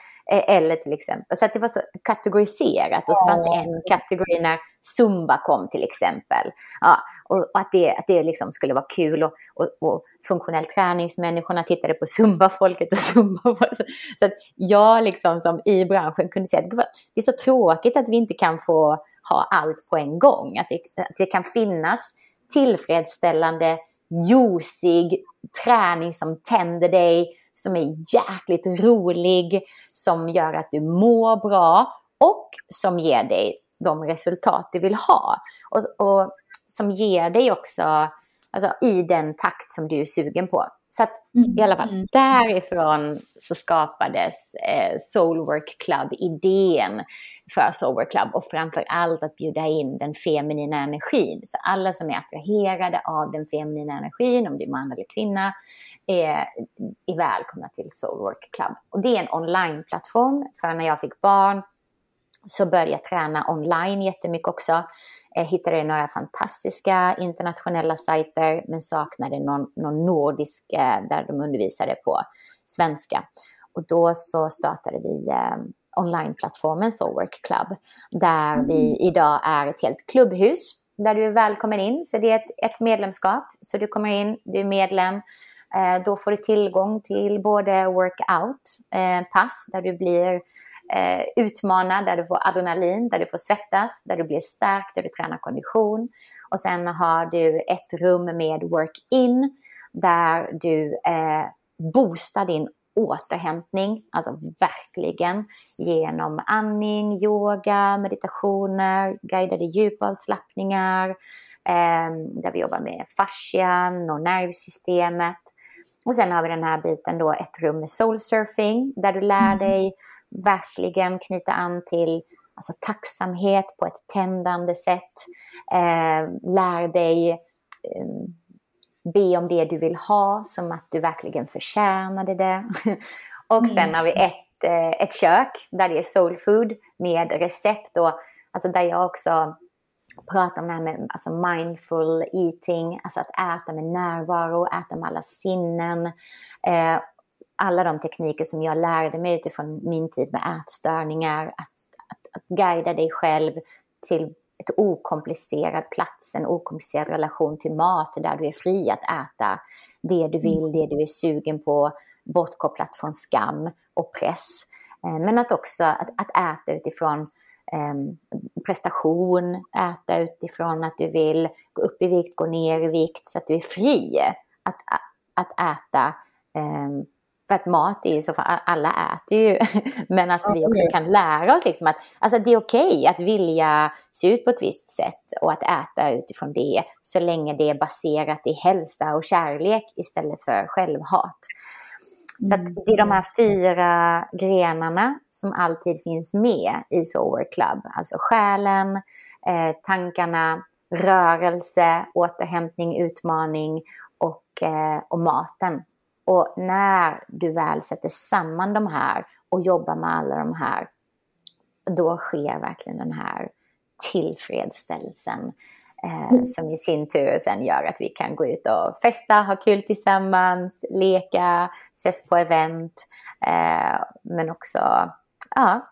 eller till exempel, så att det var så kategoriserat. Och så fanns det en kategori när zumba kom till exempel. Ja, och, och att det, att det liksom skulle vara kul. Och, och, och funktionell träningsmänniskorna tittade på zumba-folket och [LAUGHS] zumba så, så att jag liksom som i branschen kunde säga att det är så tråkigt att vi inte kan få ha allt på en gång. Att det, att det kan finnas tillfredsställande juicig träning som tänder dig, som är jäkligt rolig, som gör att du mår bra och som ger dig de resultat du vill ha. Och, och som ger dig också alltså, i den takt som du är sugen på. Så att, mm. i alla fall, mm. därifrån så skapades eh, Soulwork Club-idén för Soulwork Club och framför allt att bjuda in den feminina energin. Så alla som är attraherade av den feminina energin, om det är man eller kvinna, är, är välkomna till Soulwork Club. Och det är en online-plattform, för när jag fick barn så började jag träna online jättemycket också. Jag hittade några fantastiska internationella sajter men saknade någon, någon nordisk eh, där de undervisade på svenska. Och då så startade vi eh, onlineplattformen Soulwork Club där vi mm. idag är ett helt klubbhus där du är välkommen in. Så det är ett, ett medlemskap. Så du kommer in, du är medlem. Eh, då får du tillgång till både workout-pass där du blir eh, utmana, där du får adrenalin, där du får svettas, där du blir stark, där du tränar kondition. Och sen har du ett rum med work-in där du eh, boostar din återhämtning, alltså verkligen genom andning, yoga, meditationer, guidade djupavslappningar, eh, där vi jobbar med fascian och nervsystemet. Och sen har vi den här biten då, ett rum med soul surfing, där du lär mm. dig verkligen knyta an till alltså tacksamhet på ett tändande sätt. Eh, lär dig eh, be om det du vill ha, som att du verkligen förtjänade det. [LAUGHS] och sen har vi ett, eh, ett kök där det är soul food med recept. Och, alltså där jag också pratar om det här med alltså mindful eating, alltså att äta med närvaro, äta med alla sinnen. Eh, alla de tekniker som jag lärde mig utifrån min tid med ätstörningar, att, att, att guida dig själv till ett okomplicerad plats, en okomplicerad relation till mat där du är fri att äta det du vill, det du är sugen på, bortkopplat från skam och press. Eh, men att också att, att äta utifrån um, prestation, äta utifrån att du vill gå upp i vikt, gå ner i vikt så att du är fri att, att äta um, för att mat är ju så, för alla äter ju, [LAUGHS] men att vi också kan lära oss liksom att alltså det är okej okay att vilja se ut på ett visst sätt och att äta utifrån det, så länge det är baserat i hälsa och kärlek istället för självhat. Så mm. det är de här fyra grenarna som alltid finns med i Sober Club. Alltså själen, eh, tankarna, rörelse, återhämtning, utmaning och, eh, och maten. Och när du väl sätter samman de här och jobbar med alla de här, då sker verkligen den här tillfredsställelsen eh, mm. som i sin tur sen gör att vi kan gå ut och festa, ha kul tillsammans, leka, ses på event, eh, men också, ja,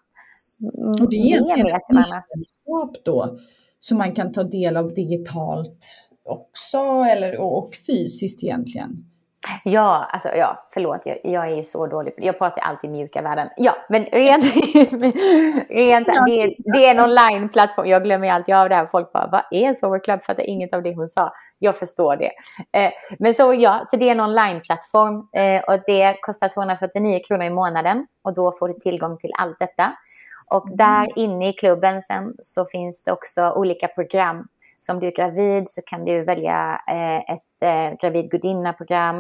och det är egentligen ett medlemskap då som man kan ta del av digitalt också eller, och, och fysiskt egentligen. Ja, alltså ja, förlåt, jag, jag är ju så dålig. Jag pratar alltid mjuka värden. Ja, men rent, [LAUGHS] rent det, det, är en online-plattform. Jag glömmer alltid av det här. Folk bara, vad är Sober Club? Fattar inget av det hon sa. Jag förstår det. Eh, men så ja, så det är en online-plattform eh, och det kostar 249 kronor i månaden och då får du tillgång till allt detta. Och där mm. inne i klubben sen så finns det också olika program som du är gravid så kan du välja eh, ett eh, gravid gudinna-program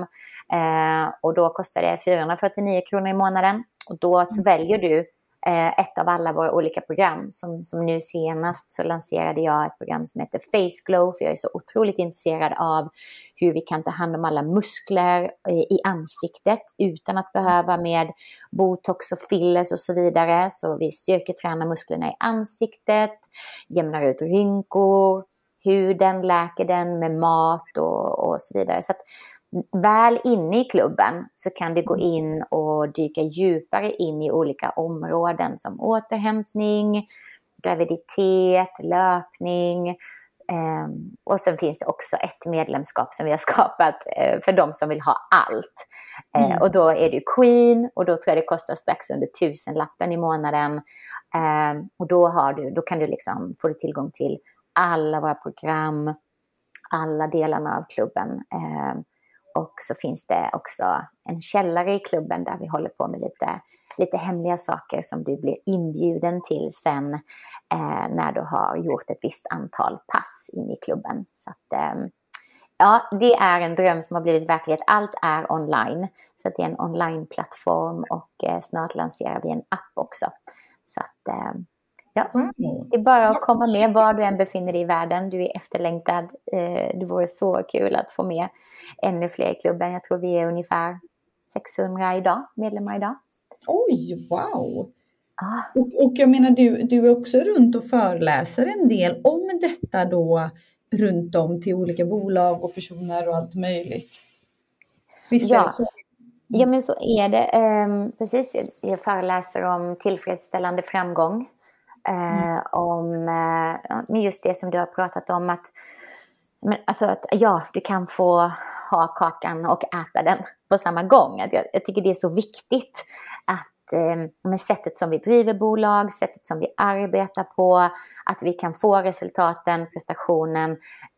eh, och då kostar det 449 kronor i månaden. Och då så mm. väljer du eh, ett av alla våra olika program. Som, som nu senast så lanserade jag ett program som heter Face Glow, för jag är så otroligt intresserad av hur vi kan ta hand om alla muskler i ansiktet utan att behöva med botox och fillers och så vidare. Så vi styrketränar musklerna i ansiktet, jämnar ut rynkor, huden, läker den med mat och, och så vidare. Så att, väl inne i klubben så kan du gå in och dyka djupare in i olika områden som återhämtning, graviditet, löpning. Um, och sen finns det också ett medlemskap som vi har [LAUGHS] skapat uh, för de som vill ha allt. Uh, mm. Och då är det Queen och då tror jag det kostar strax under tusenlappen i månaden. Um, och då, har du, då kan du liksom, får du tillgång till alla våra program, alla delarna av klubben. Ehm, och så finns det också en källare i klubben där vi håller på med lite, lite hemliga saker som du blir inbjuden till sen eh, när du har gjort ett visst antal pass in i klubben. Så att, eh, ja, det är en dröm som har blivit verklighet. Allt är online. Så det är en onlineplattform och eh, snart lanserar vi en app också. Så att, eh, Ja. Det är bara att komma med var du än befinner dig i världen. Du är efterlängtad. Eh, det vore så kul att få med ännu fler i klubben. Jag tror vi är ungefär 600 idag, medlemmar idag. Oj, wow! Ah. Och, och jag menar, du, du är också runt och föreläser en del om detta då runt om till olika bolag och personer och allt möjligt. Visst ja. är det så? Ja, men så är det. Um, precis, jag föreläser om tillfredsställande framgång. Mm. Eh, om eh, just det som du har pratat om. Att, men, alltså att ja, du kan få ha kakan och äta den på samma gång. Att jag, jag tycker det är så viktigt att eh, med sättet som vi driver bolag, sättet som vi arbetar på, att vi kan få resultaten, prestationen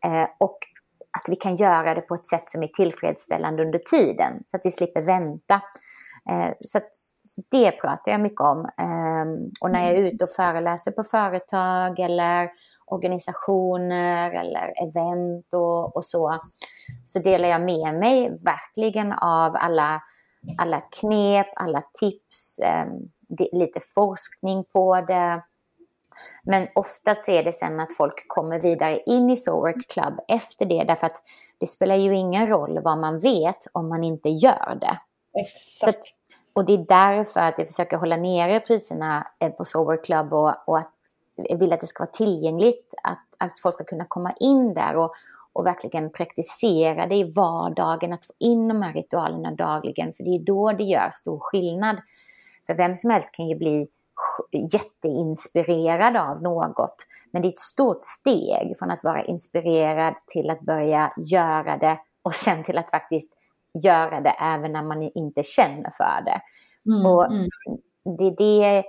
eh, och att vi kan göra det på ett sätt som är tillfredsställande under tiden så att vi slipper vänta. Eh, så att det pratar jag mycket om. Um, och när jag är mm. ute och föreläser på företag eller organisationer eller event och, och så, så delar jag med mig verkligen av alla, alla knep, alla tips, um, lite forskning på det. Men oftast är det sen att folk kommer vidare in i Sowork Club efter det. Därför att det spelar ju ingen roll vad man vet om man inte gör det. Exakt. Och det är därför att jag försöker hålla nere priserna eh, på Sober Club och, och att jag vill att det ska vara tillgängligt. Att, att folk ska kunna komma in där och, och verkligen praktisera det i vardagen. Att få in de här ritualerna dagligen. För det är då det gör stor skillnad. För vem som helst kan ju bli jätteinspirerad av något. Men det är ett stort steg från att vara inspirerad till att börja göra det och sen till att faktiskt göra det även när man inte känner för det. Mm, och mm. Det är det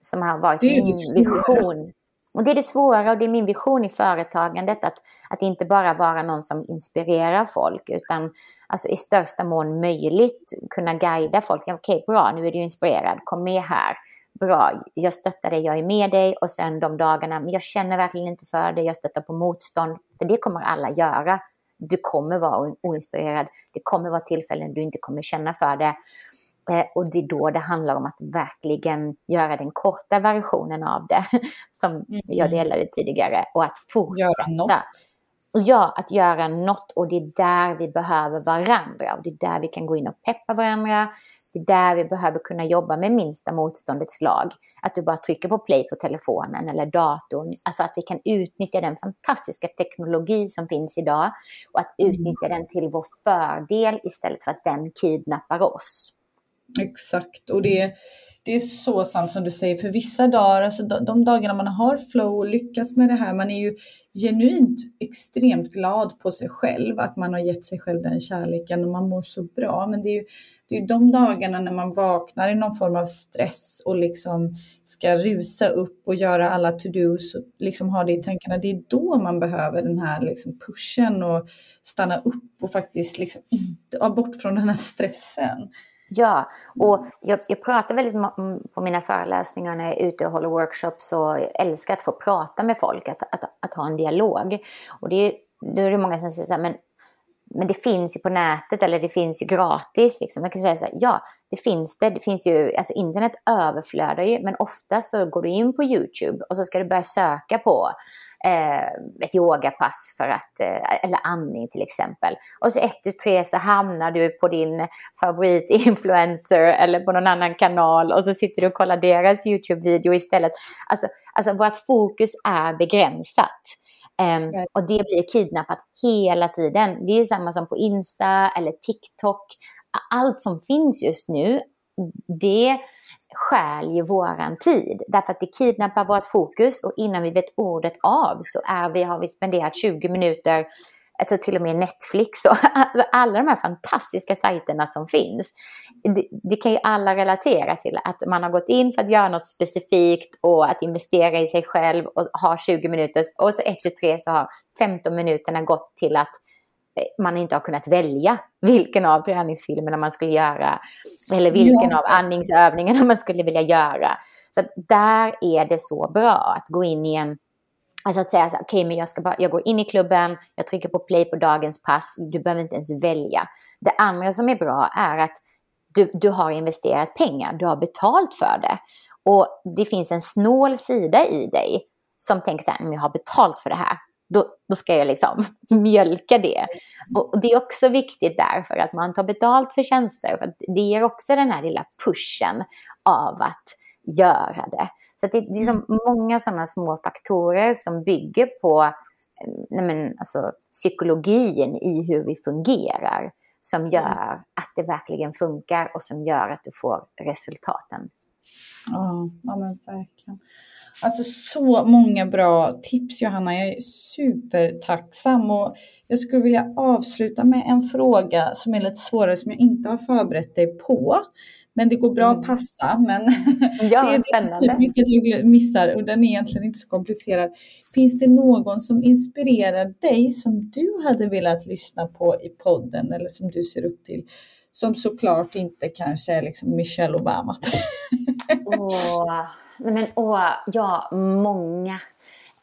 som har varit min vision. Och det är det svåra och det är min vision i företagandet. Att, att inte bara vara någon som inspirerar folk utan alltså, i största mån möjligt kunna guida folk. Okej, okay, bra, nu är du inspirerad, kom med här. Bra, jag stöttar dig, jag är med dig och sen de dagarna, men jag känner verkligen inte för det, jag stöttar på motstånd. För det kommer alla göra du kommer vara oinspirerad. Det kommer vara tillfällen du inte kommer känna för det. Eh, och det är då det handlar om att verkligen göra den korta versionen av det, [LAUGHS] som mm. jag delade tidigare, och att fortsätta. Ja, att göra något och det är där vi behöver varandra och det är där vi kan gå in och peppa varandra. Det är där vi behöver kunna jobba med minsta motståndets lag. Att du bara trycker på play på telefonen eller datorn. Alltså att vi kan utnyttja den fantastiska teknologi som finns idag och att mm. utnyttja den till vår fördel istället för att den kidnappar oss. Exakt, och det det är så sant som du säger, för vissa dagar, alltså de, dagarna man har flow och lyckats med det här, man är ju genuint extremt glad på sig själv, att man har gett sig själv den kärleken och man mår så bra. Men det är ju det är de dagarna när man vaknar i någon form av stress och liksom ska rusa upp och göra alla to-dos och liksom ha det i tankarna. Det är då man behöver den här liksom pushen och stanna upp och faktiskt liksom inte, bort från den här stressen. Ja, och jag, jag pratar väldigt på mina föreläsningar när jag är ute och håller workshops och älskar att få prata med folk, att, att, att ha en dialog. Och det är, då är det många som säger så här, men, men det finns ju på nätet eller det finns ju gratis. Liksom. Jag kan säga så här, ja, det finns det. Det finns ju, alltså internet överflödar ju, men ofta så går du in på YouTube och så ska du börja söka på ett yogapass för att, eh, eller andning till exempel. Och så ett, tu, tre så hamnar du på din favoritinfluencer [LAUGHS] eller på någon annan kanal och så sitter du och kollar deras YouTube-video istället. Alltså, alltså vårt fokus är begränsat. Um, och det blir kidnappat hela tiden. Det är samma som på Insta eller TikTok. Allt som finns just nu, det stjäl ju våran tid. Därför att det kidnappar vårt fokus och innan vi vet ordet av så är vi, har vi spenderat 20 minuter jag tror till och med Netflix och [LAUGHS] alla de här fantastiska sajterna som finns. Det, det, kan ju alla relatera till, att man har gått in för att göra något specifikt och att investera i sig själv och ha 20 minuter och så 1 till 3 så har 15 minuterna gått till att man inte har kunnat välja vilken av träningsfilmerna man skulle göra eller vilken ja. av andningsövningarna man skulle vilja göra. Så där är det så bra att gå in i en Alltså att säga så okej, okay, men jag, ska bara, jag går in i klubben, jag trycker på play på dagens pass, du behöver inte ens välja. Det andra som är bra är att du, du har investerat pengar, du har betalt för det. Och det finns en snål sida i dig som tänker så här, men jag har betalt för det här, då, då ska jag liksom [LAUGHS] mjölka det. Och, det är också viktigt därför att man tar betalt för tjänster. För det ger också den här lilla pushen av att göra det. Så det, det är liksom många sådana små faktorer som bygger på eh, nej men, alltså, psykologin i hur vi fungerar som gör att det verkligen funkar och som gör att du får resultaten. Ja, ja men verkligen. Alltså så många bra tips Johanna. Jag är supertacksam och jag skulle vilja avsluta med en fråga som är lite svårare som jag inte har förberett dig på. Men det går bra att mm. passa. Men [LAUGHS] ja, det är spännande. typiskt att jag missar och den är egentligen inte så komplicerad. Finns det någon som inspirerar dig som du hade velat lyssna på i podden eller som du ser upp till? Som såklart inte kanske är liksom Michelle Obama. [LAUGHS] oh. Men åh, ja, många.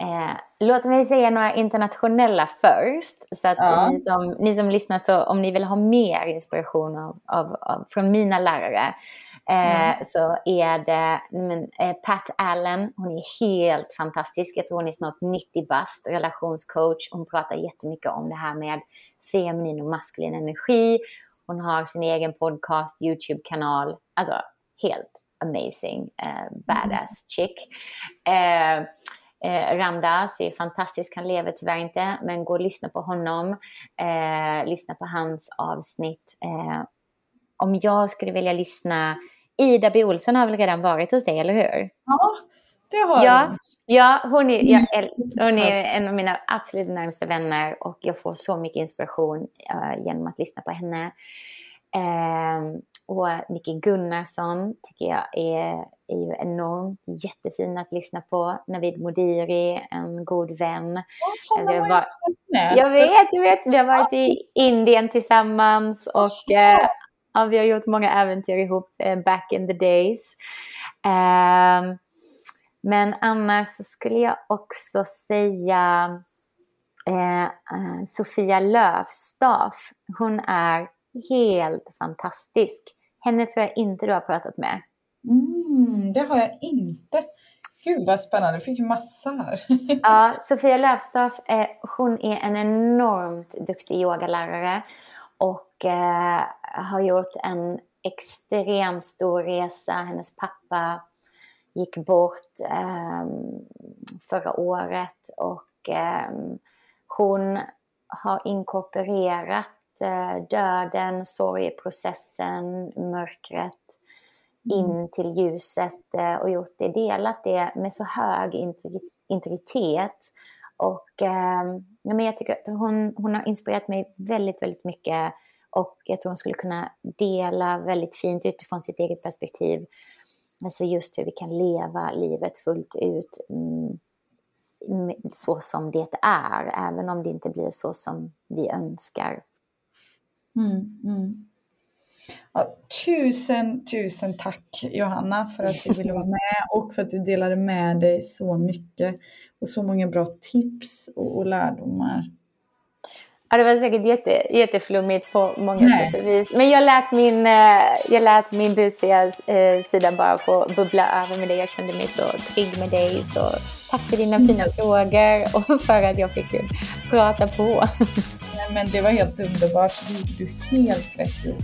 Eh, låt mig säga några internationella först. Så att ja. ni, som, ni som lyssnar, så om ni vill ha mer inspiration av, av, av från mina lärare eh, mm. så är det men, eh, Pat Allen. Hon är helt fantastisk. Jag tror hon är snart 90 bast, relationscoach. Hon pratar jättemycket om det här med feminin och maskulin energi. Hon har sin egen podcast, YouTube-kanal. Alltså helt amazing, eh, badass chick. Eh, Eh, Ramdas är fantastisk, han lever tyvärr inte, men gå och lyssna på honom. Eh, lyssna på hans avsnitt. Eh, om jag skulle vilja lyssna, Ida B. Olsson har väl redan varit hos dig, eller hur? Ja, det har ja, hon. Ja, hon är, jag, hon är en av mina absolut närmaste vänner och jag får så mycket inspiration uh, genom att lyssna på henne. Och Micke Gunnarsson tycker jag är, är ju enormt jättefin att lyssna på. Navid Modiri, en god vän. Oh, jag, var, jag vet, jag vet. Vi har varit i Indien tillsammans och eh, ja, vi har gjort många äventyr ihop eh, back in the days. Eh, men annars skulle jag också säga eh, eh, Sofia Löfstaff. Hon är helt fantastisk. Henne tror jag inte du har pratat med. Mm, det har jag inte. Gud vad spännande, du fick ju massa här. [LAUGHS] ja, Sofia Löfstaff, eh, hon är en enormt duktig yogalärare och eh, har gjort en extremt stor resa. Hennes pappa gick bort eh, förra året och eh, hon har inkorporerat döden, sorgeprocessen, mörkret mm. in till ljuset eh, och gjort det, delat det med så hög integritet. Och eh, ja, men jag tycker att hon, hon har inspirerat mig väldigt, väldigt mycket och jag tror hon skulle kunna dela väldigt fint utifrån sitt eget perspektiv. Alltså just hur vi kan leva livet fullt ut mm, så som det är, även om det inte blir så som vi önskar. Mm, mm. Ja, tusen, tusen tack Johanna för att du [LAUGHS] ville vara med och för att du delade med dig så mycket och så många bra tips och, och lärdomar. Ja, det var säkert jätte, jätteflummigt på många Nej. sätt och vis. Men jag lät min, eh, jag lät min busiga eh, sida bara få bubbla över med dig. Jag kände mig så trygg med dig. Så tack för dina fina mm. frågor och [LAUGHS] för att jag fick prata på. [LAUGHS] men det var helt underbart. Det gjorde du helt rätt i.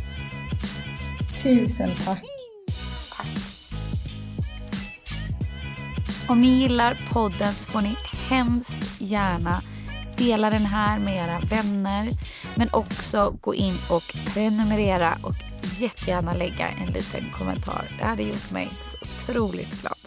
Tusen tack. Om ni gillar podden så får ni hemskt gärna dela den här med era vänner men också gå in och prenumerera och jättegärna lägga en liten kommentar. Det hade gjort mig så otroligt glad.